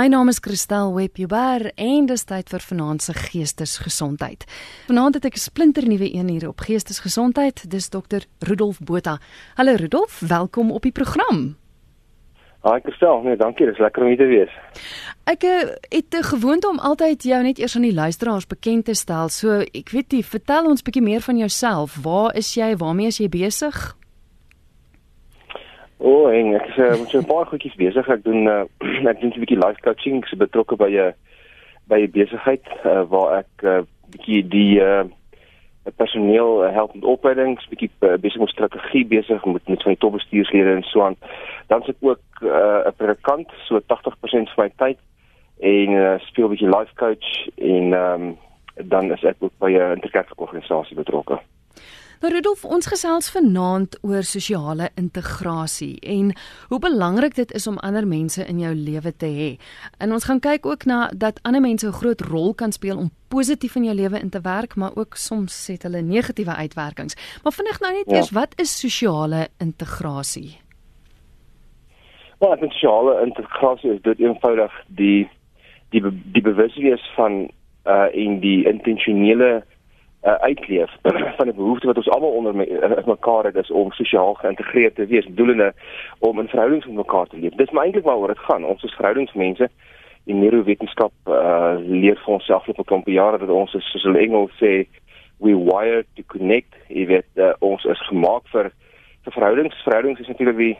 My naam is Christel Webber en dis tyd vir vanaand se geestesgesondheid. Vanaand het ek 'n splinter nuwe een hier op geestesgesondheid. Dis dokter Rudolf Botha. Hallo Rudolf, welkom op die program. Haai Christel, nee, dankie, dis lekker om hier te wees. Ek uh, het 'n gewoonte om altyd jou net eers aan die luisteraars bekend te stel. So, ek weet nie, vertel ons bietjie meer van jouself. Waar is jy? Waarmee is jy besig? O, oh, en ek is uh, met so 'n paar goedjies besig. Ek doen uh, ek doen 'n bietjie life coaching, ek is betrokke by 'n by 'n besigheid uh, waar ek 'n uh, bietjie die uh, personeel uh, help met opleidings, bietjie uh, besig met strategie besig met met die topbestuurslede en so aan. Dan sit ook 'n uh, predikant, so 80% van my tyd en uh, speel bietjie life coach en um, dan is ek ook by 'n interkerklike organisasie betrokke. Nou Rudolf, ons gesels vanaand oor sosiale integrasie en hoe belangrik dit is om ander mense in jou lewe te hê. En ons gaan kyk ook na dat ander mense 'n groot rol kan speel om positief in jou lewe in te werk, maar ook soms het hulle negatiewe uitwerkings. Maar vinnig nou net ja. eers, wat is sosiale integrasie? Wel, well, sosiale integrasie is dit eenvoudig die die die bewuswees van uh en die intentionele uh, uitleef van 'n behoefte wat ons almal onder me, uh, mekaar het is om sosiaal geïntegreerd te wees, doelende om in verhoudings met mekaar te leef. Dis maar eintlik waaroor dit gaan. Ons is verhoudingsmense. Die neurowetenskap uh, leer vir ons self op 'n klomp jare dat ons is soos hulle Engels sê we wired to connect. Jy weet uh, ons is gemaak vir vir verhoudings. Verhoudings is natuurlik die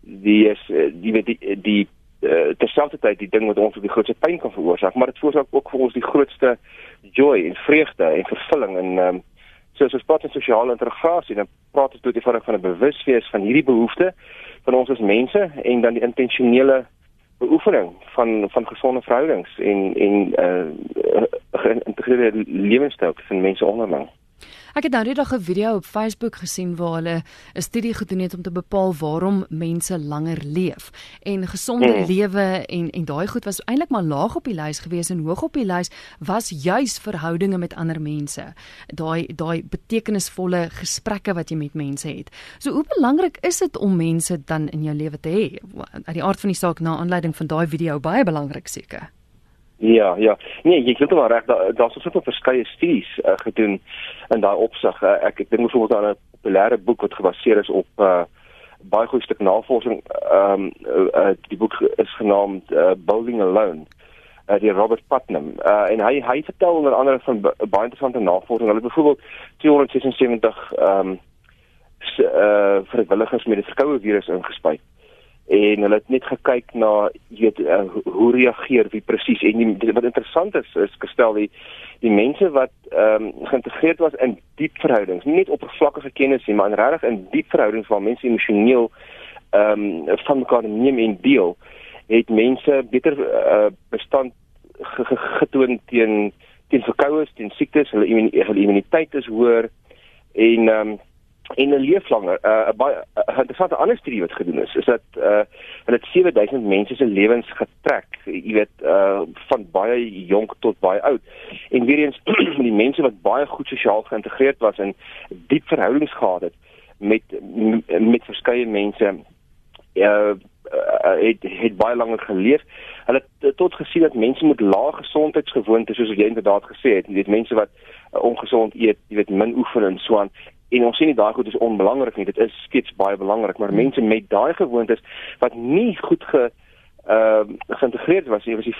die is die weet die, die uh, terselfdertyd die ding wat ons die grootste pyn kan veroorsaak, maar dit veroorsaak ook vir ons die grootste joy en vreugde en vervulling en ehm um, so as ons praat van sosiale integrasie, dan praat ons tot die vorm van 'n bewuswees van hierdie behoefte van ons as mense en dan die intentionele beoefening van van gesonde verhoudings en en uh, geïntegreerde lewenstyl tussen mense onderling. Ek het nou net 'n video op Facebook gesien waar hulle 'n studie gedoen het om te bepaal waarom mense langer leef. En gesonde mm. lewe en en daai goed was eintlik maar laag op die lys gewees en hoog op die lys was juis verhoudinge met ander mense. Daai daai betekenisvolle gesprekke wat jy met mense het. So hoe belangrik is dit om mense dan in jou lewe te hê? Uit die aard van die saak na aanleiding van daai video baie belangrik seker. Ja, ja. Nee, jy het wel reg. Daar's daar soveel verskeie studies uh, gedoen in daai opsig. Uh, ek ek dink byvoorbeeld aan 'n populêre boek wat gebaseer is op uh, baie goeie stuk navorsing. Ehm um, uh, uh, die boek is genaamd uh, Building Alone. Uh, die Robert Putnam. Uh, en hy hy vertel onder andere van baie interessante navorsing. Hulle het byvoorbeeld 276 ehm um, uh vrywilligers met die verkoue virus ingespuit en hulle het net gekyk na jy weet uh, hoe reageer wie presies en die, wat interessant is is gestel die die mense wat ehm um, geïntegreerd was in diep verhoudings nie net oppervlakkige kennis nie maar in regtig in diep verhoudings waar mense emosioneel ehm um, van mekaar neem en deel het mense beter uh, bestand getoon teen teen verkoues teen siektes hulle immuniteit is hoër en ehm um, en 'n leef langer. 'n uh, baie uh, interessante ander studie wat gedoen is, is dat uh hulle het 7000 mense se lewens getrek, jy weet, uh van baie jonk tot baie oud. En weer eens die mense wat baie goed sosiaal geïntegreerd was en diep verhoudings gehad het met met verskeie mense uh het het baie langer geleef. Hulle het tot gesien dat mense met lae gesondheidsgewoontes soos jy inderdaad gesê het, jy weet mense wat uh, ongesond eet, jy weet min oefen en so aan en ons sien nie daai goed is onbelangrik nie. Dit is skets baie belangrik. Maar mense met daai gewoontes wat nie goed ge ehm uh, geïntegreerd was nie was die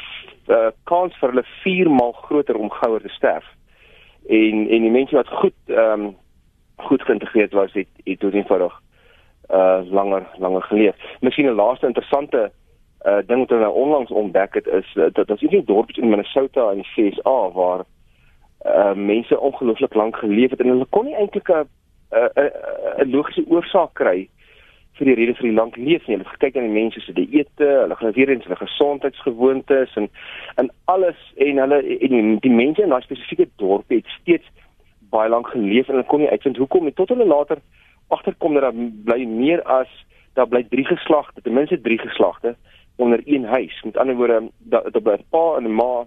uh, kans vir hulle 4 maal groter om gouer te sterf. En en die mense wat goed ehm um, goed geïntegreerd was het het tot eenvoudig uh langer langer geleef. Miskien 'n laaste interessante uh ding wat hulle onlangs ontdek het is uh, dat ons hierdie dorpies in Minnesota in die VSA waar uh mense ongelooflik lank geleef het en hulle kon nie eintlik 'n 'n logiese oorsaak kry vir die rede vir die lank leef nie. Hulle het gekyk na die mense se dieete, hulle gaan weer eens hulle gesondheidsgewoontes en en alles en hulle en die, mense in daai spesifieke dorp het steeds baie lank geleef en hulle kon nie uitvind hoekom nie tot hulle later agterkom dat daar bly meer as daar bly drie geslagte, ten minste drie geslagte onder een huis. Met ander woorde, dat dat 'n pa en 'n ma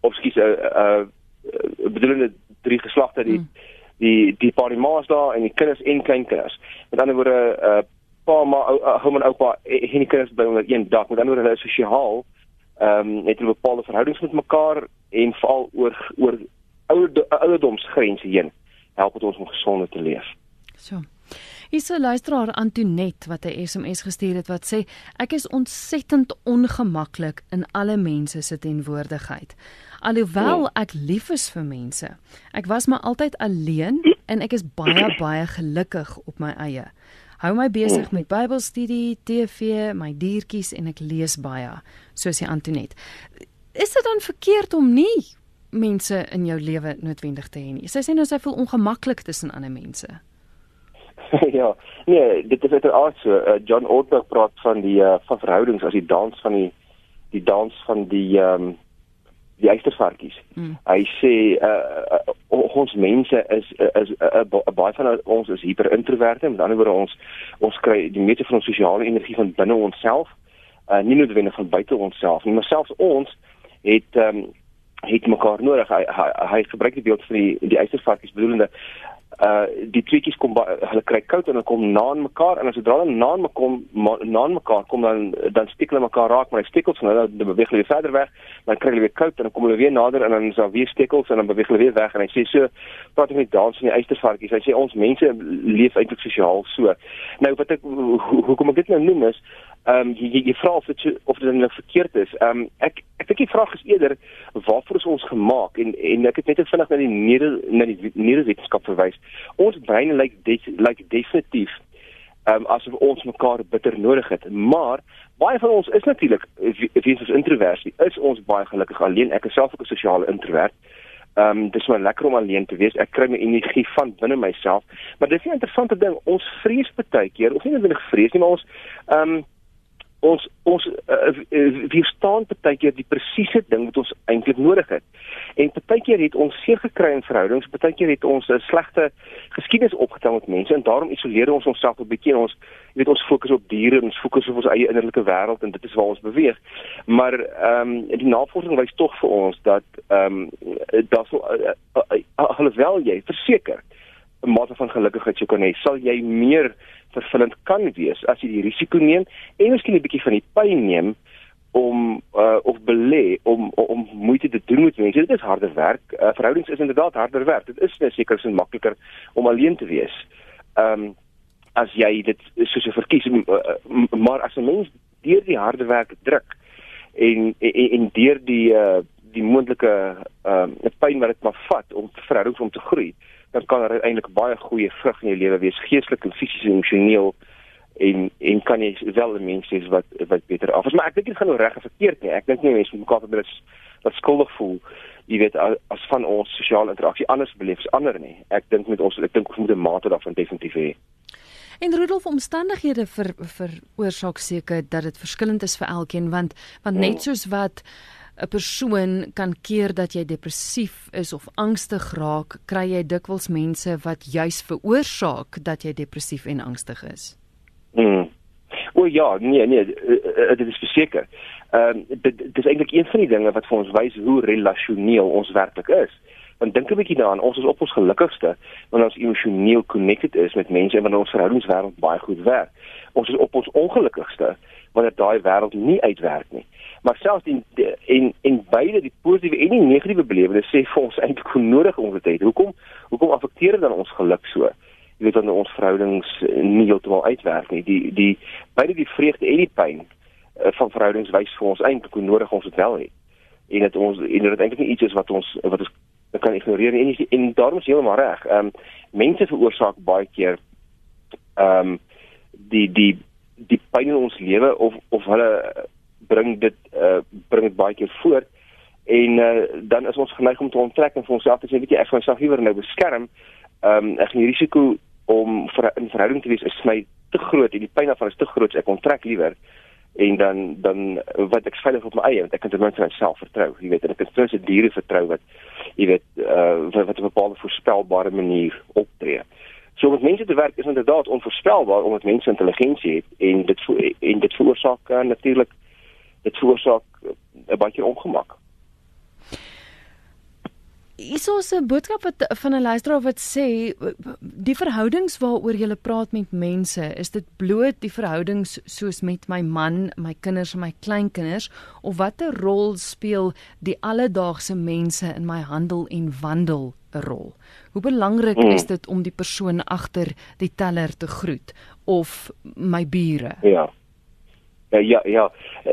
of skies 'n uh, uh, bedoelende drie geslagte die hmm die die pa die ma is daar en die kinders en kleinkinders. Met ander woorde, uh pa ma ouma en oupa en die kinders by onder een dak. Met ander woorde, hulle is sosiaal ehm um, het hulle bepaalde verhoudings met mekaar en veral oor oor oude ouderdomsgrense heen help dit ons om gesonder te leef. So. Hier's 'n luisteraar Antonet wat 'n SMS gestuur het wat sê ek is ontsettend ongemaklik in alle mense se teenwoordigheid. Alhoewel ek lief is vir mense, ek was maar altyd alleen en ek is baie baie gelukkig op my eie. Hou my besig met Bybelstudie, TV, my diertjies en ek lees baie, soos die Antonet. Is dit dan verkeerd om nie mense in jou lewe noodwendig te hê nie? Sy sê nou sy voel ongemaklik tussen ander mense. ja, nee, dit is uiteraard so. Uh, John Ortberg praat van die uh, van verhoudings as die dans van die die dans van die ehm um, die eistervarkies. Mm. Hy sê uh, uh, ons mense is is uh, uh, baie van ons is hyperintroverte, met ander woorde ons ons kry die meeste van ons sosiale energie van binne onsself, uh, nie noodwendig van buite onsself nie, maar selfs ons het ehm um, het mekaar nodig. Hy hy, hy gebruik die beeld van die die eistervarkies bedoelende uh die tweetjies kom hulle kry koud en hulle kom na aan mekaar en as sodra hulle na aan mekaar na aan mekaar kom dan dan steek hulle mekaar raak maar die stekels van hulle dan beweeg hulle verder weg dan kry hulle weer koud en dan kom hulle weer nader en dan is daar weer stekels en dan beweeg hulle weer weg en hy sê so praat ek met dans van die eistervarkies hy sê ons mense leef eintlik sosiaal so. Nou wat ek ho hoekom ek dit nou noem is ehm um, jy jy vra of dit of dit nou verkeerd is ehm um, ek ek dink die vraag is eerder waarvoor is ons gemaak en en ek het net vinnig na die neder na die neurowetenskap verwys ons breine lyk lyk definitief ehm um, asof ons mekaar bitter nodig het maar baie van ons is natuurlik wie ons introversie is ons baie gelukkig alleen ek is self ook 'n sosiale introvert Ehm um, dis maar lekker om alleen te wees. Ek kry my energie van binne myself. Maar dis 'n interessante ding. Ons vrees baie keer, of nie net vrees nie, maar ons ehm um, ons ons uh, wir staan baie keer die presiese ding wat ons eintlik nodig het. En baie keer het ons seer gekry in verhoudings, baie keer het ons 'n slegte geskiedenis opgetel met mense en daarom isoleer ons onsself 'n bietjie en ons weet ons fokus op diere en ons fokus op ons eie innerlike wêreld en dit is waar ons beweeg. Maar ehm um, die navorsing wys tog vir ons dat ehm um, dat so uh, uh, uh, alhoewel jy verseker 'n mate van gelukigheid sou kan hê, sal jy meer vervullend kan wees as jy die risiko neem en miskien 'n bietjie van die pyn neem om uh, of belê om om moeite te doen met mense. Dit is harder werk. Uh, verhoudings is inderdaad harder werk. Dit is net seker sin makliker om alleen te wees. Ehm um, as jy dit soos 'n verkies uh, maar as 'n mens deur die harde werk druk en en, en deur die uh, die moontlike ehm uh, pyn wat dit maar vat om verhoudings om te groei dan kan daar eintlik baie goeie vrug in jou lewe wees, geestelik en fisies en emosioneel en en kan jy wel 'n mens wees wat wat beter af is. Maar ek dink dit gaan nou reg of verkeerd nie. Ek dink nie mense moet mekaar probeer wat skuldig voel. Jy weet as van ons sosiale interaksie anders beleef as ander nie. Ek dink met ons ek dink ons moet 'n mate daarvan definitief hê. En Rudolf omstandighede vir vir oorsaak seker dat dit verskillend is vir elkeen want want net hmm. soos wat 'n persoon kan keer dat jy depressief is of angstig raak, kry jy dikwels mense wat juis veroorsaak dat jy depressief en angstig is. Mm. O ja, nee nee, eh, eh, dit is verseker. Ehm um, dit, dit is eintlik een van die dinge wat vir ons wys hoe relasioneel ons werklik is. Want dink 'n bietjie daaraan, ons is op ons gelukkigste wanneer ons emosioneel connected is met mense en wanneer ons verhoudingswêreld baie goed werk. Ons is op ons ongelukkigste wanneer daai wêreld nie uitwerk nie maar selfs in in in beide die positiewe en die negatiewe belewenisse sê vir ons eintlik hoe nodig ons dit het. Hoekom hoekom affekteer dit dan ons geluk so? Jy weet dan ons verhoudings nie heeltemal uitwerk nie. Die die beide die vreugde en die pyn uh, van verhoudings wys vir ons eintlik hoe nodig ons dit wel het. En dit ons en dit eintlik nie iets is wat ons wat ons kan ignoreer en en, en daarom is heeltemal reg. Ehm um, mense veroorsaak baie keer ehm um, die die die pyn in ons lewe of of hulle bring dit uh, bring dit baie keer voort en uh, dan is ons geneig om te onttrek en vir onsself te sê weet jy ek gaan myself liewer nou beskerm. Ehm um, ek gaan die risiko om vir 'n verhouding te wees is my te groot en die pyn daarvan is te groot. So ek onttrek liewer en dan dan wat ek veilig op my eie want ek kan ten minste myself vertrou. Jy weet en ek kan ten minste diere vertrou wat jy weet uh, wat, wat op 'n bepaalde voorspelbare manier optree. So met mense te werk is inderdaad onvoorspelbaar omdat mense intelligensie het en dit en dit veroorsaak uh, natuurlik dit veroorsaak 'n baie ongemak. Is 'n boodskap wat van 'n luisteraar wat sê die verhoudings waaroor jy praat met mense, is dit bloot die verhoudings soos met my man, my kinders en my kleinkinders of watter rol speel die alledaagse mense in my handel en wandel 'n rol? Hoe belangrik hmm. is dit om die persoon agter die teller te groet of my bure? Ja. Ja ja, ja.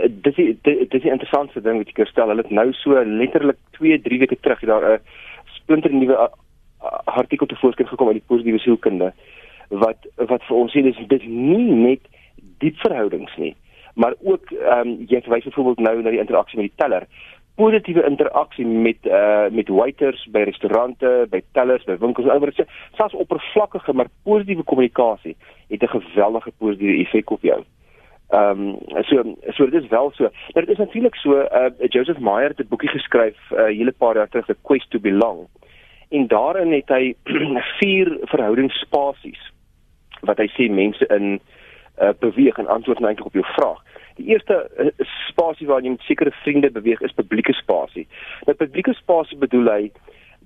dis dis dis 'n interessante ding wat jy kan stel. Hulle het nou so letterlik 2, 3 weke terug daar 'n splinter nuwe artikel te voorskyn gekom uit die positiewe sielkunde wat wat vir ons sê dis dis nie net diep verhoudings nie, maar ook ehm um, jy verwys byvoorbeeld nou na die interaksie met die teller positiewe interaksie met uh met waiters by restaurante, by tellers, by winkels, oor dit selfs oppervlakkige maar positiewe kommunikasie het 'n geweldige positiewe effek op jou. Ehm um, so so dit is wel so. Maar dit is natuurlik so uh Joseph Meyer het 'n boekie geskryf 'n uh, hele paar jaar terug, The Quest to Belong. En daarin het hy vier verhoudingsspasies wat hy sê mense in uh beweeg en antwoord nou eintlik op jou vraag. Die eerste uh, spasie waar jy met sekere vriende beweeg is publieke spasie. Nou publieke spasie bedoel hy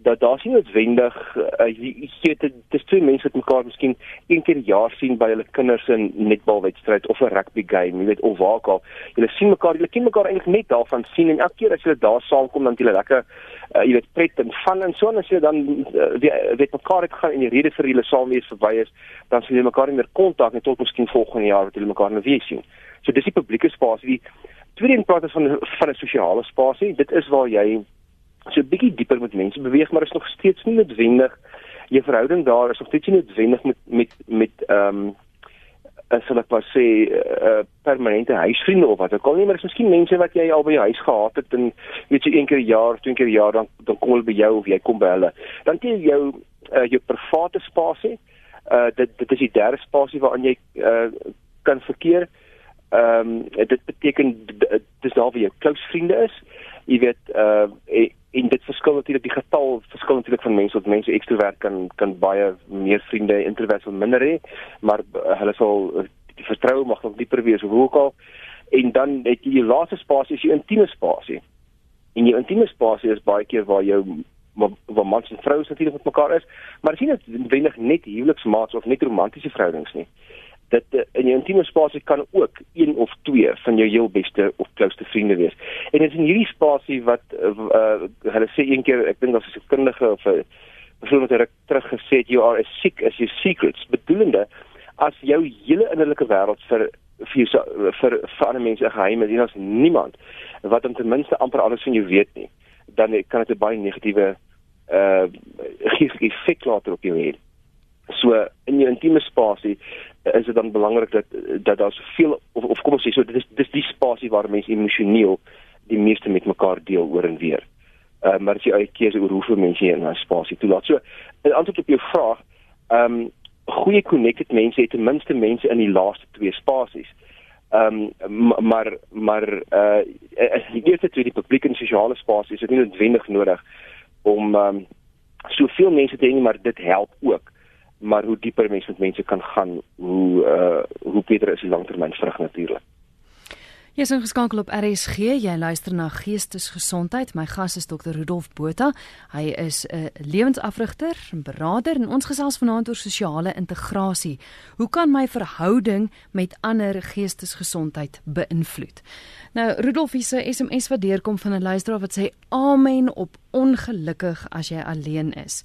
dat daar sien noodwendig uh, jy weet dit is twee mense wat mekaar miskien een keer per jaar sien by hulle kinders se netbalwedstryd of 'n rugby game, jy weet of waar ook al. Julle sien mekaar, julle ken mekaar eintlik net daarvan sien en elke keer as julle daar saamkom dan julle lekker uh, jy weet pret en van en so en as jy dan uh, weet mekaar het gaan en die rede vir julle saam wees verby is, dan sien julle mekaar nie meer kontak net tot miskien volgende jaar wat julle mekaar nou weer sien. So dis die publieke spasie. Die tweede een praat van van 'n sosiale spasie. Dit is waar jy so 'n bietjie dieper met mense beweeg, maar is nog steeds nie noodwendig jou verhouding daar is nog steeds nie noodwendig met met met ehm um, as hulle pas sê 'n uh, eh, permanente huisvriende of wat ook al nie, maar is miskien mense wat jy al by jou huis gehad het en weet jy een keer per jaar, twee keer per jaar dan dan kom hulle by jou of jy kom by hulle. Dan jy jou uh, jou private spasie. Uh dit dit is die derde spasie waarin jy uh kan verkeer. Ehm um, dit beteken dis daar waar jou close vriende is. Jy weet uh en dit verskil natuurlik die getal verskil natuurlik van mense tot mense. Ekstrovert kan kan baie meer vriende introvert sal minder hê maar uh, hulle sal uh, die vertroue mag nog dieper wees hoe ook al. En dan het jy die laaste spasie is jou intieme spasie. En jou intieme spasie is baie keer waar jou waar mans en vroue natuurlik met mekaar is maar sien dit wenig net huweliksmaats of net romantiese verhoudings nie dat uh, in jou intieme spasie kan ook een of twee van jou heel beste of closeste vriende wees. En dit is in hierdie spasie wat uh, hulle sê een keer, ek dink daar's 'n kundige of 'n persoon wat terug gesê het you are as sick as your secrets, bedoelende as jou hele innerlike wêreld vir vir vir vir ander mense geheim is, en as niemand wat ten minste amper alles van jou weet nie, dan kan dit 'n baie negatiewe uh geestelike effek later op jou hê. So in jou intieme spasie is dit dan belangrik dat dat daar soveel of of kom ons sê so dit is dis die spasie waar mense emosioneel die meeste met mekaar deel oor en weer. Ehm uh, maar as jy eie keuse oor hoeveel mense jy in 'n spasie toelaat. So in antwoord op jou vraag, ehm um, goeie connected mense het ten minste mense in die laaste twee spasies. Ehm um, maar maar uh as jy eerste twee die publieke en sosiale spasies is dit nie noodwendig nodig om ehm um, soveel mense te hê maar dit help ook maar hoe dieper mense met mense kan gaan, hoe uh hoe beter is die langtermynvrug natuurlik. Jy is ingeskakel op RSG. Jy luister na Geestesgesondheid. My gas is Dr. Rudolf Botha. Hy is 'n lewensafrigter en beraader en ons gesels vanaand oor sosiale integrasie. Hoe kan my verhouding met ander geestesgesondheid beïnvloed? Nou, Rudolf se SMS wat deurkom van 'n luisteraar wat sê: "Amen op ongelukkig as jy alleen is."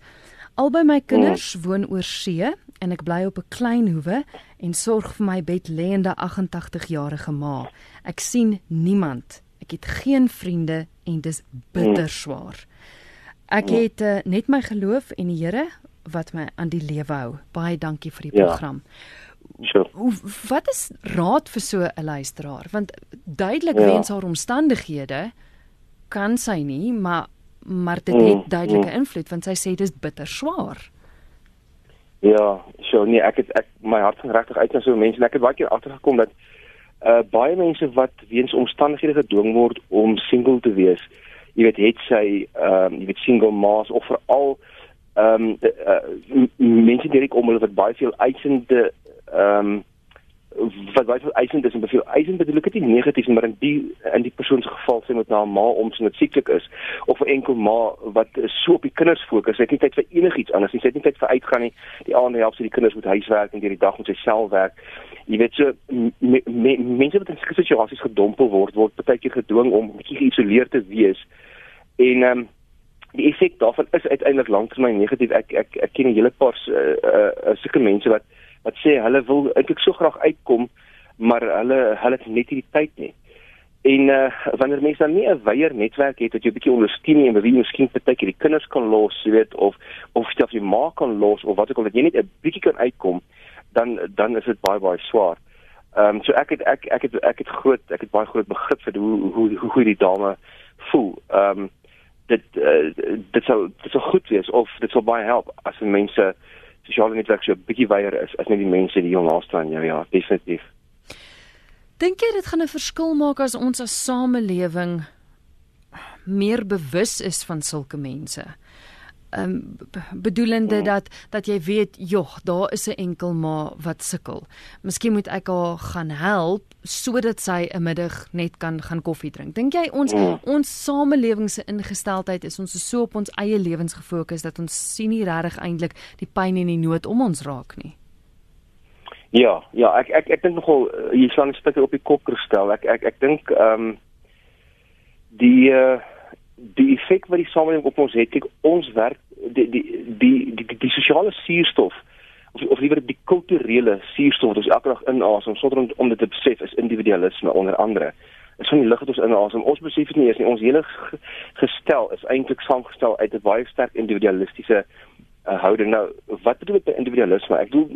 Albei my kinders mm. woon oor see en ek bly op 'n klein hoewe en sorg vir my bedlêende 88-jarige ma. Ek sien niemand. Ek het geen vriende en dis bitter swaar. Ek mm. het uh, net my geloof en die Here wat my aan die lewe hou. Baie dankie vir die ja. program. Sure. Wat is raad vir so 'n luisteraar? Want duidelik ja. weens haar omstandighede kan sy nie, maar maar dit het mm, duidelike mm. invloed want sy sê dis bitter swaar. Ja, so nee, ek het ek my hart gaan regtig uit na so mense en ek het baie keer agtergekom dat uh baie mense wat weens omstandighede gedwing word om single te wees, jy weet het sy ehm um, jy weet single ma's of veral ehm um, uh, mense direk om hulle wat baie veel uitsende ehm um, wat baie veel eisend is en beveel eisend bedoel ek dit nie negatief maar in die in die persoon se geval sê met na 'n ma om sy net sieklik is of 'n enkel ma wat so op die kinders fokus sy het nie tyd vir enigiets anders nie sy het nie tyd vir uitgaan nie. Die aand help sy die kinders met huiswerk en deur die dag met sy self werk. Jy weet so me, me, mense wat in sulke situasies gedompel word word baie keer gedwing om bietjie geïsoleerd te wees. En ehm um, die effek daarvan is uiteindelik lanktermyn negatief. Ek ek ek ken 'n hele paar uh, uh, sulke mense wat wat sê hulle wil eintlik so graag uitkom, maar hulle hulle het net nie die tyd nie. En uh wanneer mense dan nie 'n weier netwerk het wat jy 'n bietjie ondersteun en wie miskien partykeer die kinders kan los, jy weet, of of selfs jy ma kan los of wat ook al dat jy net 'n bietjie kan uitkom, dan dan is dit baie baie swaar. Ehm um, so ek het ek ek het ek het groot ek het baie groot begrip vir hoe hoe hoe hoe die dame voel. Ehm um, dit uh, dit sou dit sou goed wees of dit sou baie help as mense sosiale netwerk so 'n bietjie weier is as net die mense die jou naaste aan jou ja, definitief. Dink jy dit gaan 'n verskil maak as ons as samelewing meer bewus is van sulke mense? Um, bedoelende hmm. dat dat jy weet jog daar is 'n enkel ma wat sukkel. Miskien moet ek haar gaan help sodat sy 'n middag net kan gaan koffie drink. Dink jy ons hmm. ons samelewing se ingesteldheid is ons so op ons eie lewens gefokus dat ons sien nie regtig eintlik die pyn en die nood om ons raak nie. Ja, ja, ek ek ek dink nogal hier staan 'n stukkie op die kop gestel. Ek ek ek dink ehm um, die uh, die effek wat die samelewing op ons het, kyk ons werk die die die die, die, die sosiale suurstof of of liewer die kulturele suurstof wat ons elke dag inasem sonder om, om dit te besef is individualisme onder andere. Is van die lig wat ons inasem. Ons besef dit nie eens nie. Ons hele gestel is eintlik saamgestel uit 'n baie sterk individualistiese uh, houding. Nou, wat bedoel ek met individualisme? Ek bedoel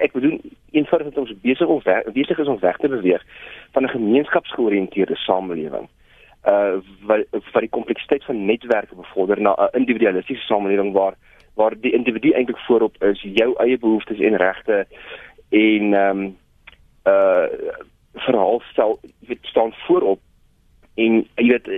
ek bedoel eenvoudig dat ons besig om besig is om weg te beweeg van 'n gemeenskapsgeoriënteerde samelewing wat wat die kompleksiteit van netwerke bevorder na 'n individualistiese samelewing waar waar die individu eintlik voorop is jou eie behoeftes en regte en ehm um, uh verhaal stel dit staan voorop. En jy weet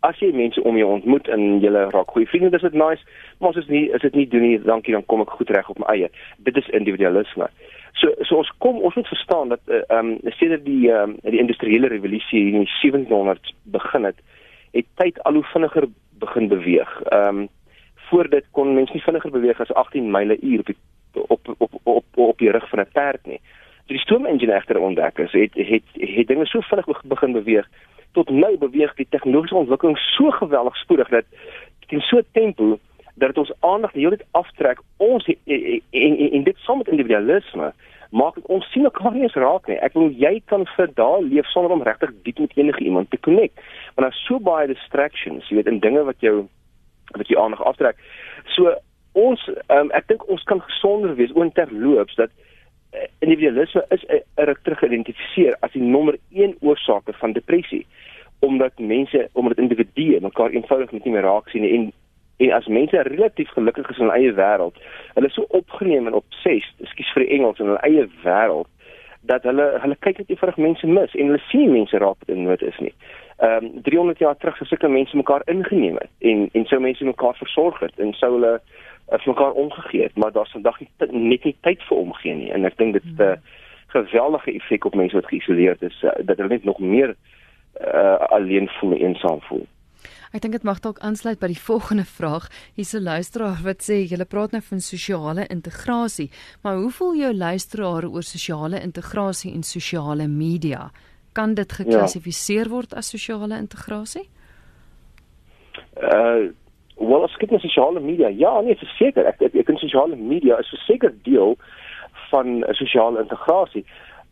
as jy mense om jou ontmoet en julle raak goeie vriende dis dit nice maar as dit nie is dit nie doen nie dankie dan kom ek goed reg op my eie. Dit is individualisme. uh So so ons kom ons moet verstaan dat eh, ehm uh, um, sedert die ehm um, die industriële revolusie in die 1700s begin het, het tyd al hoe vinniger begin beweeg. Ehm um, voor dit kon mens nie vinniger beweeg as 18 myle uur op die, op, op op op die rug van 'n perd nie. Toe die stoomengine egter ontdek is, het het het dinge so vinnig begin beweeg tot nou beweeg die tegnologiese ontwikkeling so geweldig spoedig dat teen so 'n tempo dat ons aandag die hele tyd aftrek ons en en dit saam met individualisme maak dit ons sien mekaar nie eens raak nie. Ek wil jy kan vir daai leef sonder om regtig diep met enige iemand te connect. Want daar's so baie distractions, jy weet, en dinge wat jou wat jou aandag aftrek. So ons um, ek dink ons kan gesonder wees oorterloops dat uh, individualisme is uh, ruk terug geïdentifiseer as die nommer 1 oorsake van depressie omdat mense omdat individue mekaar eenvoudig net nie meer raak sien en En as mense relatief gelukkig is in hulle eie wêreld, hulle is so opgeneem en obsessed, ekskuus vir die Engels in hulle eie wêreld dat hulle hulle kyk net eenvoudig mense mis en hulle sien mense raak wat in nood is nie. Ehm um, 300 jaar terug gesukkel mense mekaar ingeneem het en en sou mense mekaar versorg het en sou hulle as mekaar omgegee het, maar daar's vandag net nie tyd vir omgee nie en ek dink dit is 'n geweldige effek op mense wat geïsoleerd is uh, dat hulle net nog meer uh, alleen voel en eensaam voel. Ek dink dit mag dalk aansluit by die volgende vraag. Hier's 'n luisteraar wat sê jy praat nou van sosiale integrasie, maar hoe voel jou luisteraar oor sosiale integrasie en sosiale media? Kan dit geklassifiseer ja. word as sosiale integrasie? Uh wel, as kyk na sosiale media, ja, nee, verseker, ek ek dink sosiale media is verseker deel van sosiale integrasie.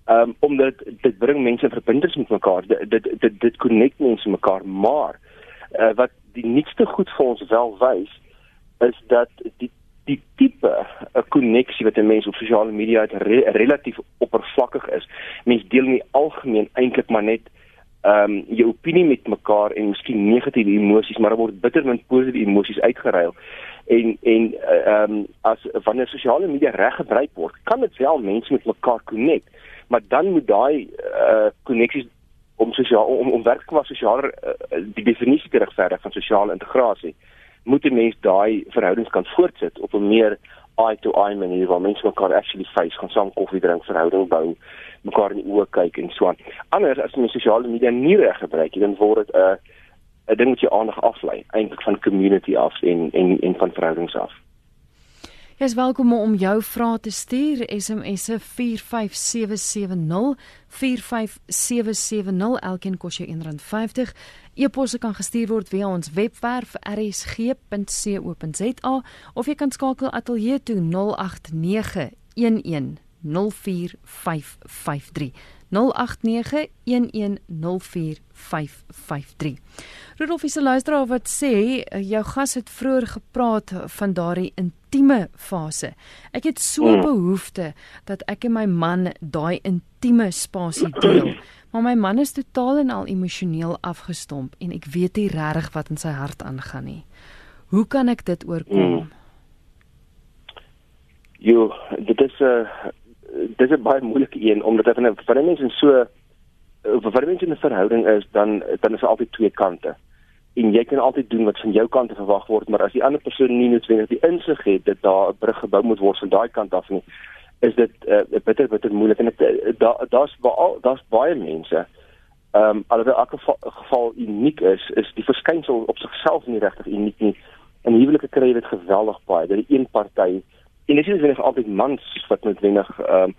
Um omdat dit bring mense verbindings met mekaar. Dit dit dit, dit connect mense mekaar, maar uh, wat die nuutste goed vir ons wel wys is dat die die tipe 'n uh, koneksie wat 'n mens op sosiale media het re relatief oppervlakkig is. Mens deel nie algemeen eintlik maar net ehm um, jou opinie met mekaar en miskien negatiewe emosies, maar daar word bitter min positiewe emosies uitgeruil. En en eh, ehm uh, um, as wanneer sosiale media reg gebruik word, kan dit wel mense met mekaar konek, maar dan moet daai eh uh, koneksies om sosiaal om om werklik maar sosiaal uh, die definisie te regverdig van sosiale integrasie moet 'n mens daai verhoudings kan voortsit op 'n meer eye to eye manier waar mense mekaar actually face gaan saam koffie drink verhouding bou mekaar in die oë kyk en so aan. Anders as jy sosiale media nie reg gebruik nie, dan word dit 'n uh, 'n ding wat jy aandag aflei eintlik van community af en en en van verhoudings af. Jy is welkom om jou vrae te stuur SMS se 45770 45770 elkeen kos jou R1.50. E-posse kan gestuur word via ons webwerf rsg.co.za of jy kan skakel ateljee toe 089 11 04553 0891104553. Rudolf is 'n luisteraar wat sê eh, jou gas het vroeër gepraat van daardie intieme fase. Ek het so hmm. behoefte dat ek en my man daai intieme spasie deel. Maar my man is totaal en al emosioneel afgestomp en ek weet nie regtig wat in sy hart aangaan nie. Hoe kan ek dit oorkom? Hmm. Jo, dit is 'n uh, dis 'n baie moeilike een omdat dit 'n vir mense in so vir mense in 'n verhouding is dan dan is daar altyd twee kante. En jy kan altyd doen wat van jou kant verwag word, maar as die ander persoon nie noodwendig die insig het dat daar 'n brug gebou moet word van daai kant af nie, is dit 'n uh, bitter bitter moeilik en dit daar daar's daar's baie mense ehm um, alhoewel elke geval uniek is, is die verskynsel op sigself nie regtig uniek nie. In huwelike kry jy dit geweldig baie dat die een party en dit is wenig altyd mans wat noodwendig ehm um,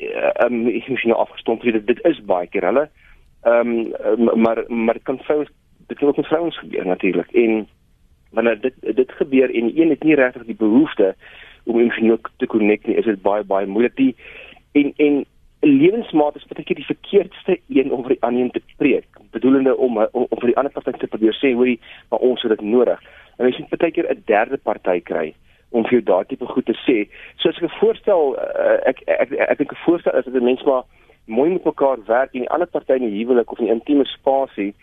ehm um, ek moet nou afgestomp word dit is baie keer hulle. Ehm um, maar maar dit kan vrouens dit kan ook met vrouens gebeur natuurlik en wanneer dit dit gebeur en een het nie regtig die behoefte om emosioneel te connect nie is dit baie baie moeilik. Die en en lewensmaat is baie keer die verkeerdste een om vir die ander te preek bedoelende om om, om vir die ander party te probeer sê hoorie maar ons het dit nodig. En jy sien baie keer 'n derde party kry om vir daardie tipe goed te sê. So as ek 'n voorstel uh, ek ek ek dink 'n voorstel is dat die mense maar mooi met mekaar werk en die ander party in die huwelik of in 'n intieme spasie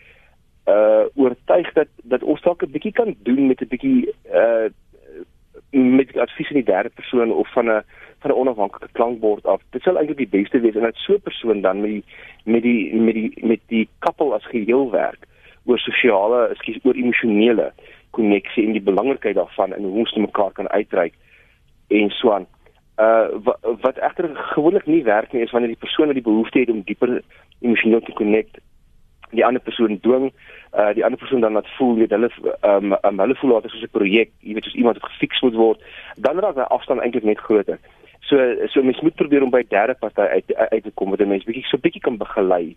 uh oortuig dat dat ons dalk 'n bietjie kan doen met 'n bietjie uh met advies van die derde persoon of van 'n van 'n onafhanklike klankbord af. Dit sal eintlik die beste wees en dat so 'n persoon dan met die met die met die met die koppel as geheel werk oor sosiale, ekskuus, oor emosionele koneksie en die belangrikheid daarvan en hoe ons te mekaar kan uitreik en so aan. Uh wat, wat egter gewoonlik nie werk nie is wanneer die persoon wat die behoefte het om dieper emosioneel te connect die ander persoon dwing uh die ander persoon dan laat voel weet hulle um, um hulle voel dit soos 'n projek, jy weet soos iemand wat gefiks moet word, dan raak daai afstand eintlik net groter. So so mens moet probeer om by derde party uit uit te kom wat 'n mens bietjie so bietjie kan begelei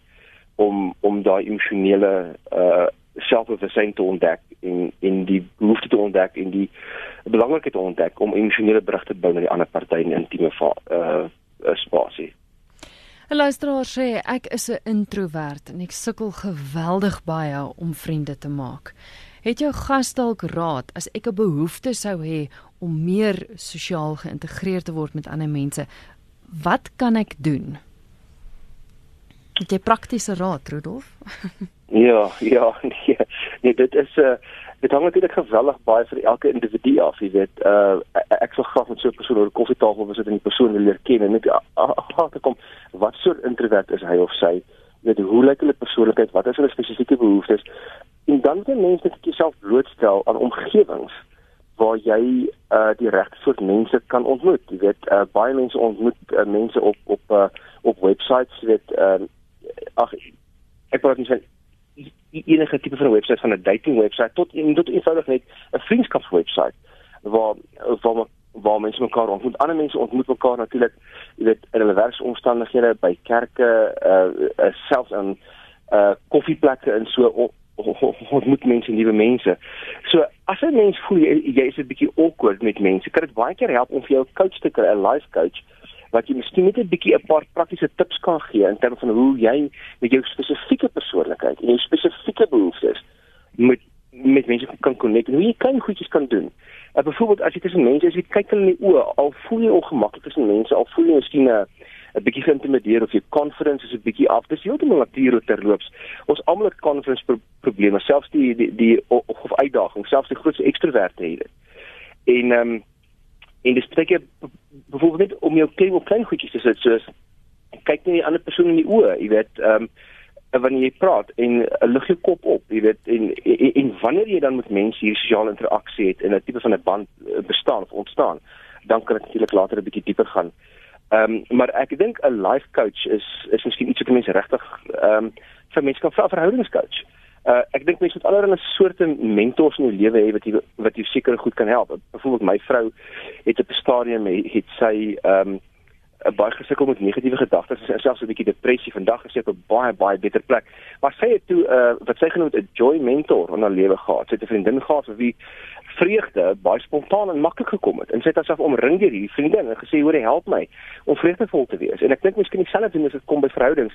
om om daai emosionele uh selfbewussyn te ontdek en en die behoefte te ontdek en die belangrikheid te ontdek om emosionele brug te bou na die ander party in intieme uh spasie. 'n Luisteraar sê ek is 'n introwert en ek sukkel geweldig baie om vriende te maak. Het jou gas dalk raad as ek 'n behoefte sou hê om meer sosiaal geïntegreer te word met ander mense? Wat kan ek doen? Het jy praktiese raad, Rudolf? Ja, ja, nee, nee dit is 'n uh, eh, dit hang natuurlik geweldig baie vir elke individu af, jy weet. Uh ek sou graag met so 'n persoon oor 'n koffietafel wil sit en die persoon leer ken en net agterkom wat soort introvert is hy of sy. Jy weet hoe lyk hulle persoonlikheid, wat is hulle spesifieke behoeftes? En dan moet mense net jouself blootstel aan omgewings waar jy uh die regte soort mense kan ontmoet. Jy weet, uh baie mense ontmoet uh, mense op op uh op websites, jy weet, uh ag ek praat nie van enige tipe van 'n webwerf van 'n dating webwerf tot tot eenvoudig net 'n vriendskapswebwerf waar waar waar mense mekaar ontmoet. Ander mense ontmoet mekaar natuurlik, jy weet, in hulle werksomstandighede, by kerke, uh, uh selfs in uh koffieplekke en so ontmoet mense nuwe mense. So as 'n mens voel jy, jy is 'n bietjie awkward met mense, kan dit baie keer help om vir jou 'n coach te kry, 'n life coach wat jy miskien net 'n bietjie 'n paar praktiese tips kan gee in terme van hoe jy met jou spesifieke persoonlikheid en jou spesifieke behoeftes met met mense kan connect en hoe jy klein goedjies kan doen. Uh, Byvoorbeeld as jy tussen mense is, jy kyk hulle in die oë, al voel jy ongemaklik tussen mense, al voel jy miskien 'n 'n bietjie geïntimideer of jou confidence is 'n bietjie af. Dis heeltemal natuurlik terloops. Ons almal het confidence pro probleme, selfs die die die of, of uitdagings, selfs die grootste ekstroverte het dit. En ehm um, En dis baie keer byvoorbeeld net om jou klein op klein goedjies te sit soos kyk net die ander persoon in die oë, jy weet, ehm um, wanneer jy praat en uh, lig jou kop op, jy weet, en, en en wanneer jy dan met mense hier sosiale interaksie het en 'n tipe van 'n band uh, bestaan of ontstaan, dan kan dit natuurlik later 'n bietjie dieper gaan. Ehm um, maar ek dink 'n life coach is is miskien iets wat mense regtig ehm um, vir mense kan vra verhoudingscoach. Uh ek dink mense moet allerlei soorte mentors in jou lewe hê wat jy wat jou seker goed kan help. Byvoorbeeld my vrou het op 'n stadium het sy ehm um, 'n baie gesukkel met negatiewe gedagtes en selfs 'n bietjie depressie. Vandag is sy op 'n baie baie beter plek. Maar sy het toe uh wat sy genoem het 'n joy mentor in haar lewe gehad. Sy het 'n vriendin gehad vir wie vreugde baie spontaan en maklik gekom het. En sy het haarself omring deur hierdie vriendin en gesê hoor help my om vreugdevol te wees. En ek dink miskien dieselfde doen as dit kom by verhoudings.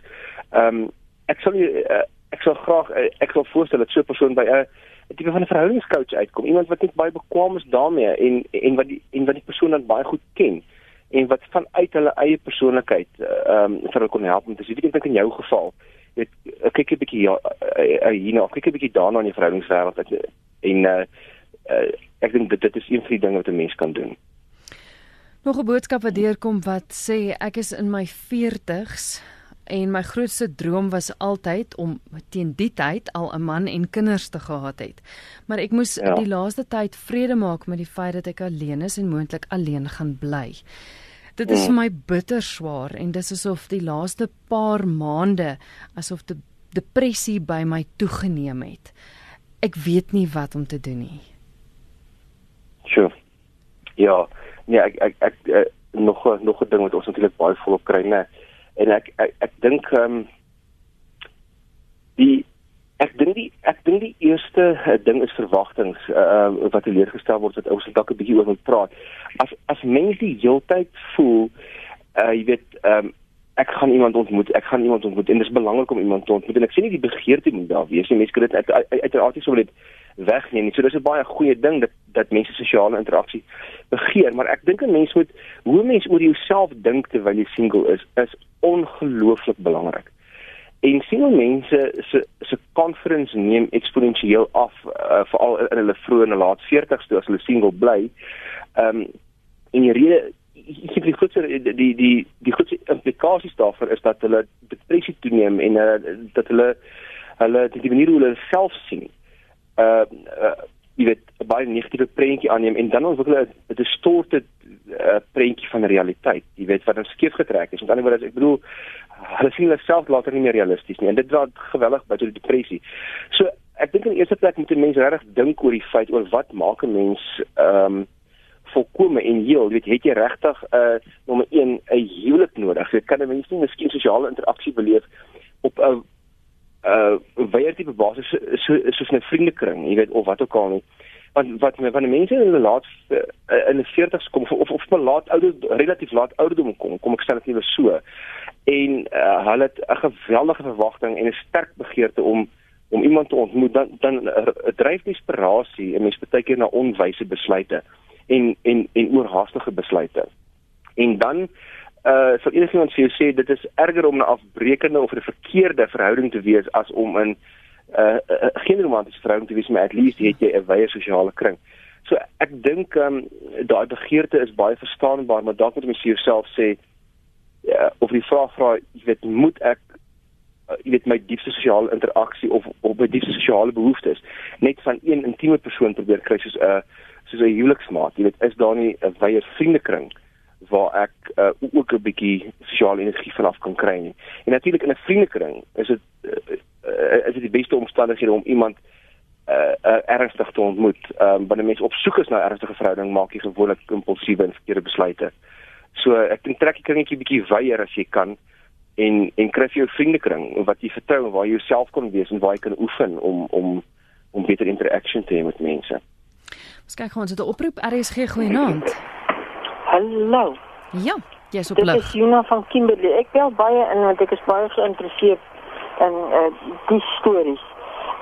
Ehm um, ek sal uh, ek sal graag uh, ek sal voorstel dat so 'n persoon by 'n tipe van 'n verhoudingscoach uitkom. Iemand wat net baie bekwame is daarmee en en wat die en wat die persoon dan baie goed ken en wat vanuit hulle eie persoonlikheid ehm um, vir hulle kon help om te sien. Ek dink in jou geval, weet kyk 'n bietjie ja, hierna, kyk 'n bietjie daarna in die verhoudingswêreld en uh, uh, ek dink dit, dit is een van die dinge wat 'n mens kan doen. Nog 'n boodskap wat deurkom wat sê ek is in my 40's en my grootste droom was altyd om teen die tyd al 'n man en kinders te gehad het. Maar ek moes ja. die laaste tyd vrede maak met die feit dat ek alleen is en moontlik alleen gaan bly. Dit is mm. vir my bitter swaar en dis asof die laaste paar maande asof die depressie by my toegeneem het. Ek weet nie wat om te doen nie. Sjoe. Ja, nee, ek ek, ek, ek nog nog 'n ding wat ons natuurlik baie volop kry, né? Nee en ek ek, ek dink ehm um, die ek dink die ek dink die eerste uh, ding is verwagtinge uh, wat geleergestel word wat ons dalk 'n bietjie oor moet praat. As as mense die heeltyd voel uh jy weet ehm um, ek gaan iemand ontmoet, ek gaan iemand ontmoet en dit is belangrik om iemand te ontmoet en ek sê nie die begeerte moet daar wees nie. Mense kan dit uit uiteraard sou wil dit wegneem. So dis 'n baie goeie ding dat dat mense sosiale interaksie begeer, maar ek dink 'n mens moet hoe mens oor jouself dink terwyl jy single is, is ongelooflik belangrik. En single mense se se confidence neem eksponensieel af uh, veral in hulle vroeë en laat 40's toe as hulle single bly. Ehm um, en die rede ek sê die grootste die die die grootste implikasies daarvoor is dat hulle depressie toeneem en uh, dat hulle hulle die manier hoe hulle self sien uh, uh jy weet baie negatiewe prentjie aanneem en dan ontwikkel 'n distorted prentjie van die realiteit. Jy weet wat dan skeef getrek is. Met ander woorde, ek bedoel hulle sien hulle self later nie meer realisties nie en dit dra geweldig by tot depressie. So ek dink in die eerste plek moet 'n mens regtig dink oor die feit oor wat maak 'n mens ehm um, volkome en heel, weet het jy regtig 'n uh, nommer 1 'n huwelik nodig? Jy kan 'n mens nie miskien sosiale interaksie beleef op 'n uh weier tipe basis so soos 'n vriendekring, jy weet of wat ook al nie. Want wat met wanneer mense in hulle laat uh, in die 40's kom of of maar laat ouder relatief laat ouderdom kom, kom ek stel dit nie so. En uh, hulle het 'n geweldige verwagting en 'n sterk begeerte om om iemand te ontmoet dan dan uh, dryf desperasie en mense baie keer na onwyse besluite en en en oorhaastige besluite. En dan uh sal enigiemand vir jou sê dit is erger om 'n afbreekende of 'n verkeerde verhouding te wees as om in uh, uh geen romantiese verhouding te wees maar at least het jy 'n wye sosiale kring. So ek dink um daai begeerte is baie verstaanbaar maar dalk moet jy vir jouself sê uh, of die vraag vra jy weet moet ek uh, jy weet my diepste sosiale interaksie of of my diepste sosiale behoeftes net van een intieme persoon probeer kry soos 'n uh, soos 'n huweliksmaat jy weet is daar nie 'n wye vriendekring waar ek uh, ook 'n bietjie sosiale energie vanaf kan kry nie. En natuurlik in 'n vriendekring is dit uh, uh, is dit die beste omstandighede om iemand uh, uh, ernstig te ontmoet. Ehm um, wanneer mense op soek is na 'n ernstige verhouding, maak jy gewoonlik impulsiewe en verkeerde besluite. So ek dink trek die kringetjie bietjie wyeer as jy kan en en kry 'n vriendekring wat jy vertrou en waar jy jouself kan wees en waar jy kan oefen om om om beter interaksie te hê met mense. Ons kyk gou ons het 'n oproep RSG goeienaand. Hallo. Ja, jy's op lig. Dit is Juna van Kimberley. Ek bel baie in want ek is baie geïnteresseerd in uh die stories.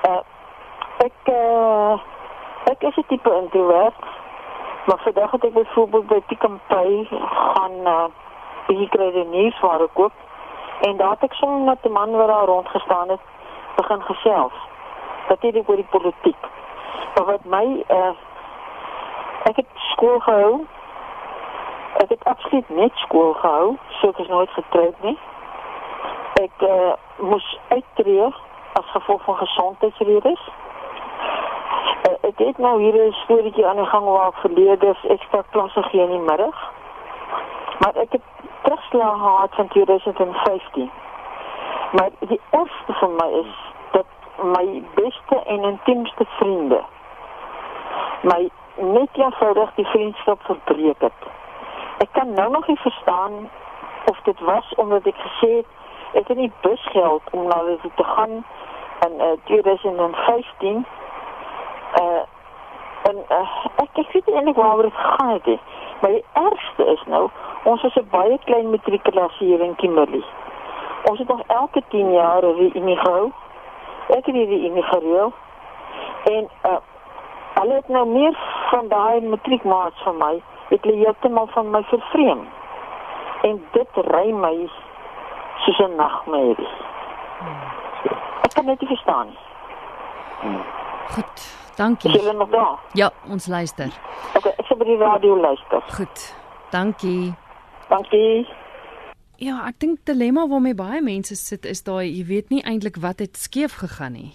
Uh ek uh ek is 'n tipe introvert. Maar vandag het ek byvoorbeeld by n Pay gaan uh die kry nie vir koop en daar het ek sommer met 'n man wat daar rond gestaan het begin gesels. Dat het oor die politiek. Maar wat my uh ek het skool gehou Ek het absoluut net skool gehou, so ek is nooit getroud nie. Ek uh, moes uittreë as gevolg van gesondheidsredes. Uh, ek het nou hier 'n storieetjie aan die gang waar ek verlede extra klasse gee in die middag. Maar ek het terugslag gehad van 2015. Maar die ergste vir my is dat my beste en intiemste vriende my net eenvoudig die vriendskap verbreek het. Ek kan nou nog nie verstaan of dit was omdat ek gesê het ek het nie busgeld om na hulle te gaan in uh, 2015 uh en uh, ek ek weet nie eintlik waaroor dit gaan het nie. Maar die ergste is nou, ons is 'n baie klein matrikulasie hier in Kimberley. Ons het nog elke 10 jaar 'n reunie gehou. Ek het die reunie gereël. En uh hulle het nou meer van daai matriekmaats van my, het hulle heeltemal van my vervreem. En dit ry my soos 'n nagmerrie. Ek kan dit nie verstaan nie. Goed. Dankie. Is julle nog daar? Ja, ons luister. Okay, ek sal by die radio luister. Goed. Dankie. Dankie. Ja, ek dink dilemma waarmee baie mense sit is daai jy weet nie eintlik wat het skeef gegaan nie.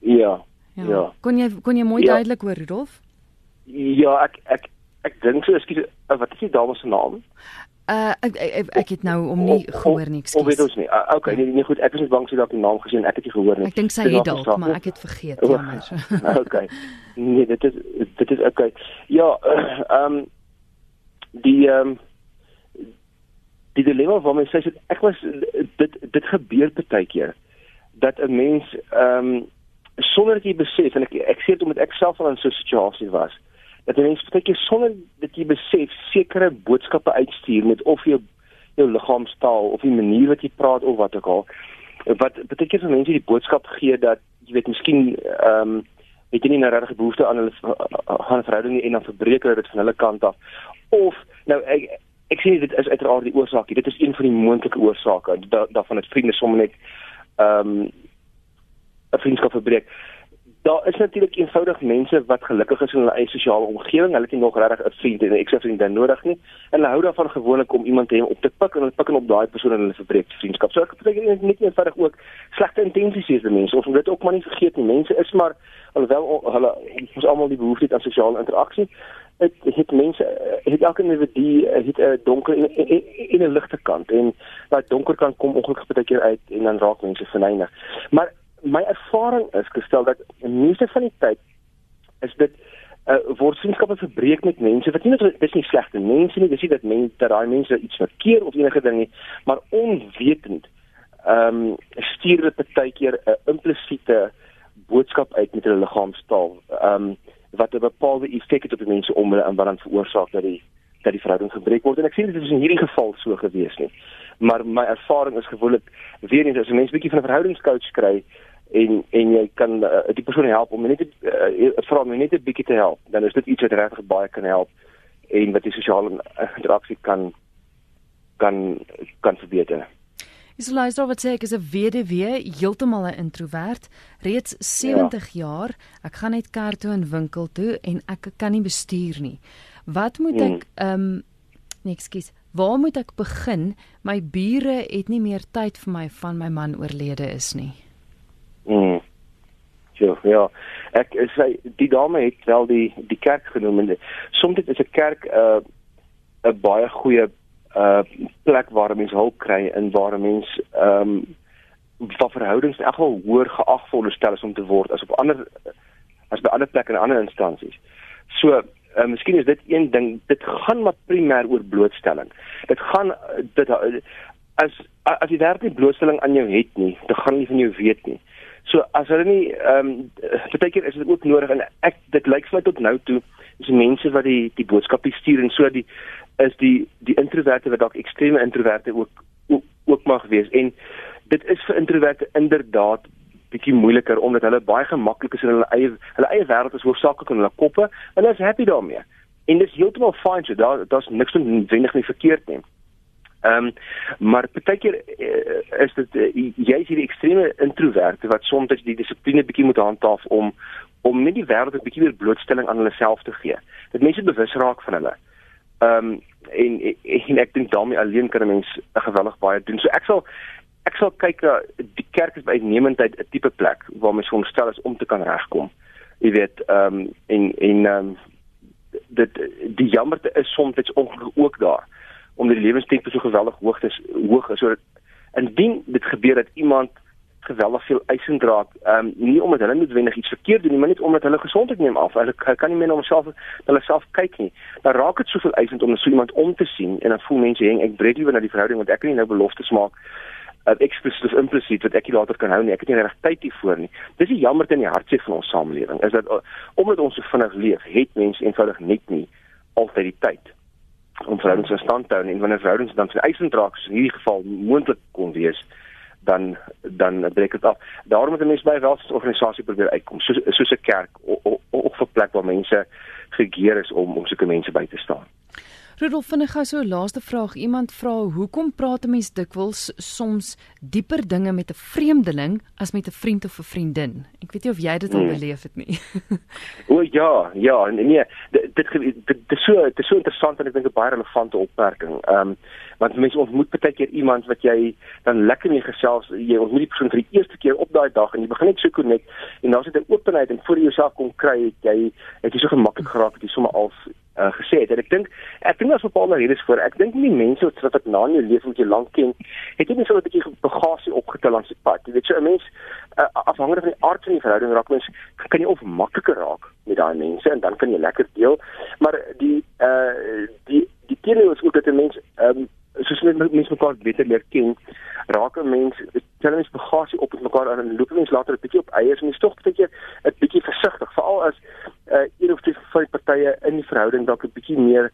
Ja. Ja. Kon jy kon jy mooi Ja. duidelik hoor Rudolf? Ja, ek ek ek dink so, ekskuus, uh, wat is die dame se naam? Uh ek ek, ek, het nou om nie gehoor nie, Of weet ekskuus. ons nie. Uh, okay, nee, nee goed, ek is net bang sy dalk die naam gesien, ek het nie gehoor nie. Ek dink sy het dalk, maar ek het vergeet, O, jammer. okay. Nee, dit is dit is okay. Ja, ehm um, die ehm um, die dilemma waarmee sy sê ek was dit dit gebeur baie keer dat 'n mens ehm um, sonder dat jy besef en ek ek sê dit omdat ek self al in so 'n situasie was dat 'n mens baie keer sonder dat jy besef sekere boodskappe uitstuur met of jou jou liggaamstaal of die manier wat jy praat of wat ook al wat baie keer vir mense die boodskap gee dat jy weet miskien ehm um, het jy nie nou regtig behoefte aan hulle gaan verhouding nie en dan verbreek hulle dit van hulle kant af. Of nou ek ek nie dit is uiteraard die oorsaak dit is een van die moontlike oorsake da, daarvan het vriende sommer net ehm um, 'n vriendskap verbreek daar is natuurlik eenvoudig mense wat gelukkig is in hulle eie sosiale omgewing. Hulle het nie nog regtig 'n vriend en 'n eksvriendin nodig nie. En hulle hou daarvan gewoonlik om iemand te hê om op te pik en hulle pik en op daai persoon en hulle verbreek vriendskap. So ek dink net eenvoudig ook slegte intensies hê die mense. Ons moet dit ook maar nie vergeet nie. Mense is maar alhoewel hulle ons almal die behoefte het aan sosiale interaksie. Dit het mense het elke individu het 'n donker en 'n ligte kant en daai donker kant kom ongelukkig baie keer uit en dan raak mense verneig. Maar my ervaring is gestel dat meeste van die tyd is dit uh, word vriendskappe verbreek met mense wat nie net dis nie slegte mense nie dis nie dat mense dat daai mense iets verkeer of enige ding nie maar onwetend ehm um, stuur dit baie keer 'n implisiete boodskap uit met hulle liggaamstaal ehm um, wat 'n bepaalde effek het op die mense om hulle en wat dan veroorsaak dat die dat die verhouding gebreek word. En ek sien dit is in hierdie geval so gewees nie maar my ervaring is gewoonlik weer eens as 'n mens bietjie van 'n verhoudingscoach kry en en jy kan uh, die persoon help om net uh, vra my net 'n bietjie te help dan is dit iets wat regtig baie kan help en wat die sosiale interaksie kan kan kan verbeter. Is luister wat sê ek is 'n weduwee, heeltemal 'n introwert, reeds 70 ja. jaar. Ek gaan net kerk toe en winkel toe en ek kan nie bestuur nie. Wat moet ek ehm um, nee, ekskuus. Waar moet ek begin? My bure het nie meer tyd vir my van my man oorlede is nie. Ja. Ek sê die dame het wel die die kerk genoem en soms is 'n kerk 'n uh, 'n baie goeie uh plek waar mense hulp kry en waar mense ehm um, van verhoudings in elk geval hoër geag veronderstel is om te word as op ander as by ander plekke en ander instansies. So, uh, miskien is dit een ding, dit gaan maar primêr oor blootstelling. Dit gaan dit as as jy werklik blootstelling aan jou het nie, dan gaan nie van jou weet nie. So as hulle nie ehm um, baie keer is dit ook nodig en ek dit lyk vir my tot nou toe is mense wat die die boodskap stuur en so die is die die introverte wat dalk ekstreme introverte ook ook, ook mag wees en dit is vir introverte inderdaad bietjie moeiliker omdat hulle baie gemaklik is in hulle eie hulle eie wêreld is hoofsaaklik in hulle koppe en hulle is happy daarmee. En dit is heeltemal fyn so daar daar's niks noodwendig nie verkeerd nie. Ehm um, maar partykeer uh, is dit uh, jy is hierdie ekstreme introverte wat soms die dissipline bietjie moet handhaaf om om net die wêreld 'n bietjie weer blootstelling aan hulle self te gee. Dat mense bewus raak van hulle. Ehm um, en, en en ek dink daarmee alleen kan 'n mens 'n geweldig baie doen. So ek sal ek sal kyk na die kerk is uitnemendheid 'n tipe plek waar mens veronderstel is om te kan regkom. Jy weet ehm um, en en ehm um, dit die jammerte is soms ongelukkig ook daar omdat die lewenstempo so geweldig hoog is hoog is sodat indien dit gebeur dat iemand geweldig veel eisend raak, ehm um, nie omdat hulle noodwendig iets verkeerd doen nie, maar net omdat hulle gesondheid neem af. Hulle kan nie meer na homself hulle self kyk nie. Dan raak dit soveel eisend om so iemand om te sien en dan voel mense heng ek breek liewer na die verhouding want ek kan nie nou beloftes maak uh, eksplisiet of implisiet wat ek nie later kan hou nie. Ek het nie regtig tyd hiervoor nie. Dis die jammer in die hartseer van ons samelewing is dat uh, omdat ons so vinnig leef, het mense eenvoudig net nie altyd die tyd om verhoudings in stand te hou en wanneer verhoudings dan vir eisend raak, soos in hierdie geval moontlik kon wees, dan dan breek dit af. Daarom moet 'n mens by 'n welsorganisasie probeer uitkom, soos soos 'n kerk of of 'n plek waar mense gegeer is om om sulke mense by te staan. Rudolf vinnig gou so 'n laaste vraag. Iemand vra hoekom praat 'n mens dikwels soms dieper dinge met 'n vreemdeling as met 'n vriend of 'n vriendin? Ek weet nie of jy dit al hmm. beleef het nie. o ja, ja, nee, dit dit dit is so dit is so interessant en ek dink 'n baie relevante opmerking. Ehm um, want mense ontmoet baie keer iemand wat jy dan lekker mee gesels, jy ontmoet die persoon vir die eerste keer op daai dag en jy begin net so connect en dan sit 'n openheid en voor jy jouself kom kry, het jy het jy so gemaklik geraak dat jy sommer al uh, gesê het. En ek dink ek dink daar's bepaalde redes vir. Ek dink nie mense wat wat ek na in jou lewe met jou lank ken, het jy net so 'n bietjie bagasie opgetel langs die pad. Jy weet so 'n mens uh, afhangende van die aard van die verhouding raak mens kan jy of makliker raak met daai mense en dan kan jy lekker deel. Maar die uh die die teenoor is ook dat 'n mens um, soos net mense mekaar beter leer ken, raak 'n mens tel mens bagasie op met mekaar en dan loop mens later 'n bietjie op eiers en jy tog baie keer 'n bietjie versigtig, veral as uh, een of twee vyf partye in die verhouding dalk 'n bietjie meer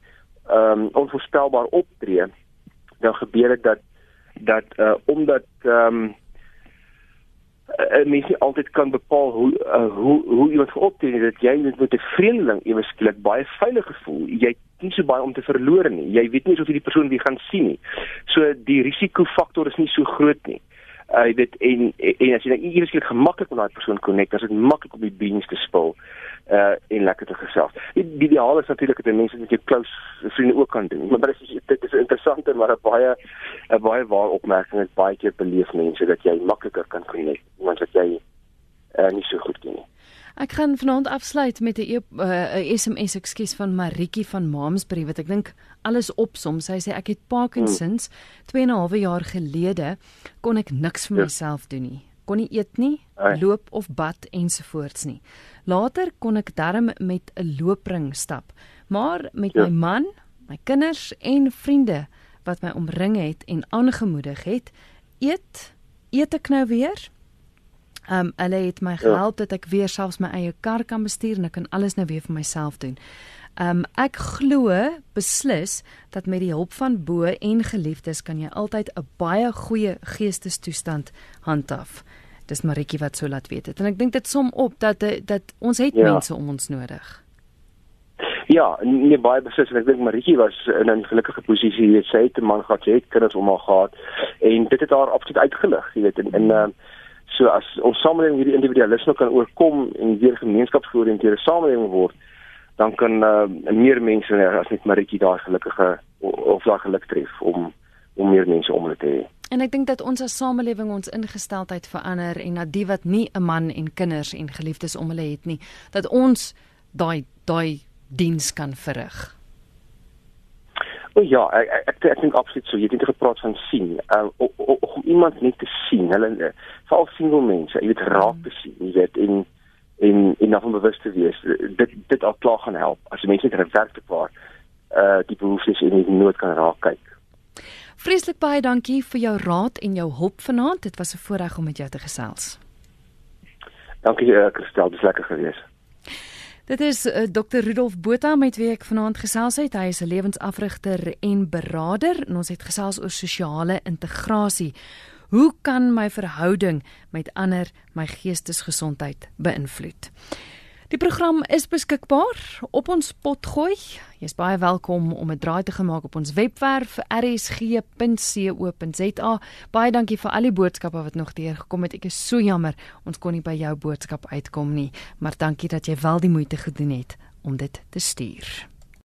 ehm um, onvoorspelbaar optree, dan gebeur dit dat dat uh, omdat ehm um, uh, mens nie altyd kan bepaal hoe uh, hoe hoe iemand optree dat jy met 'n vreemdeling ewe skielik baie veilig gevoel. Jy nie so baie om te verloor nie. Jy weet nie of jy die persoon wie gaan sien nie. So die risikofaktor is nie so groot nie uh, jy weet en en as jy nou eers skielik gemaklik met daai persoon connect, as dit maklik om die beans te spil uh en lekker te gesels. Die, die ideaal is natuurlik dat mense met jou close vriende ook kan doen. Maar dit is dit is interessant maar 'n baie 'n baie waar opmerking is baie keer beleef mense dat jy makliker kan connect want dat jy uh nie so goed ken nie. Ek gaan vanaand afsluit met 'n e uh, SMS ekskuus van Maritjie van Mamsbury wat ek dink alles opsom. Sy sê ek het Parkinsons 2 en 'n half jaar gelede kon ek niks vir ja. myself doen nie. Kon nie eet nie, loop of bad ensovoorts nie. Later kon ek darm met 'n loopring stap, maar met ja. my man, my kinders en vriende wat my omring het en aangemoedig het, eet eet ek nou weer Ehm um, hulle het my ja. gehelp dat ek weer selfs my eie kar kan bestuur en ek kan alles nou weer vir myself doen. Ehm um, ek glo beslis dat met die hulp van bo en geliefdes kan jy altyd 'n baie goeie geestestoestand handhaaf. Dis Maritjie wat so laat weet het. En ek dink dit som op dat dat ons het ja. mense om ons nodig. Ja, nee baie beslis en ek dink Maritjie was in 'n gelukkige posisie. Jy weet sy het 'n man gehad, sy het kinders om haar gehad en dit het haar absoluut uitgelig, jy weet en en uh, So as ons samelewing hierdie individualisme kan oorkom en weer gemeenskapsgeoriënteerde samelewing word, dan kan uh, meer mense as net Maritjie daar gelukkige of daar geluk tref om om meer mense om te hê. En ek dink dat ons as samelewing ons ingesteldheid verander en dat die wat nie 'n man en kinders en geliefdes om hulle het nie, dat ons daai daai diens kan verrig. O oh, ja, ek ek ek, ek dink absoluut so. Jy het net gepraat van sien. Um om iemand net te sien. Hulle eh, veral single mense, jy weet raak te sien, jy weet en en en dan bewus te wees. Dit dit al klaar gaan help. As mense net werklik waar uh die behoeftes en die nood kan raak kyk. Vreeslik baie dankie vir jou raad en jou hulp vanaand. Dit was 'n voorreg om met jou te gesels. Dankie uh, Christel, dis lekker geweest. Dit is uh, eh, Dr Rudolf Botha met wie ek vanaand gesels het. Hy is 'n lewensafrigter en beraader en ons het gesels oor sosiale integrasie. Hoe kan my verhouding met ander my geestesgesondheid beïnvloed? Die program is beskikbaar op ons potgooi. Jy's baie welkom om 'n draai te gemaak op ons webwerf rsg.co.za. Baie dankie vir al die boodskappe wat nog deurgekom het. Ek is so jammer ons kon nie by jou boodskap uitkom nie, maar dankie dat jy wel die moeite gedoen het om dit te stuur.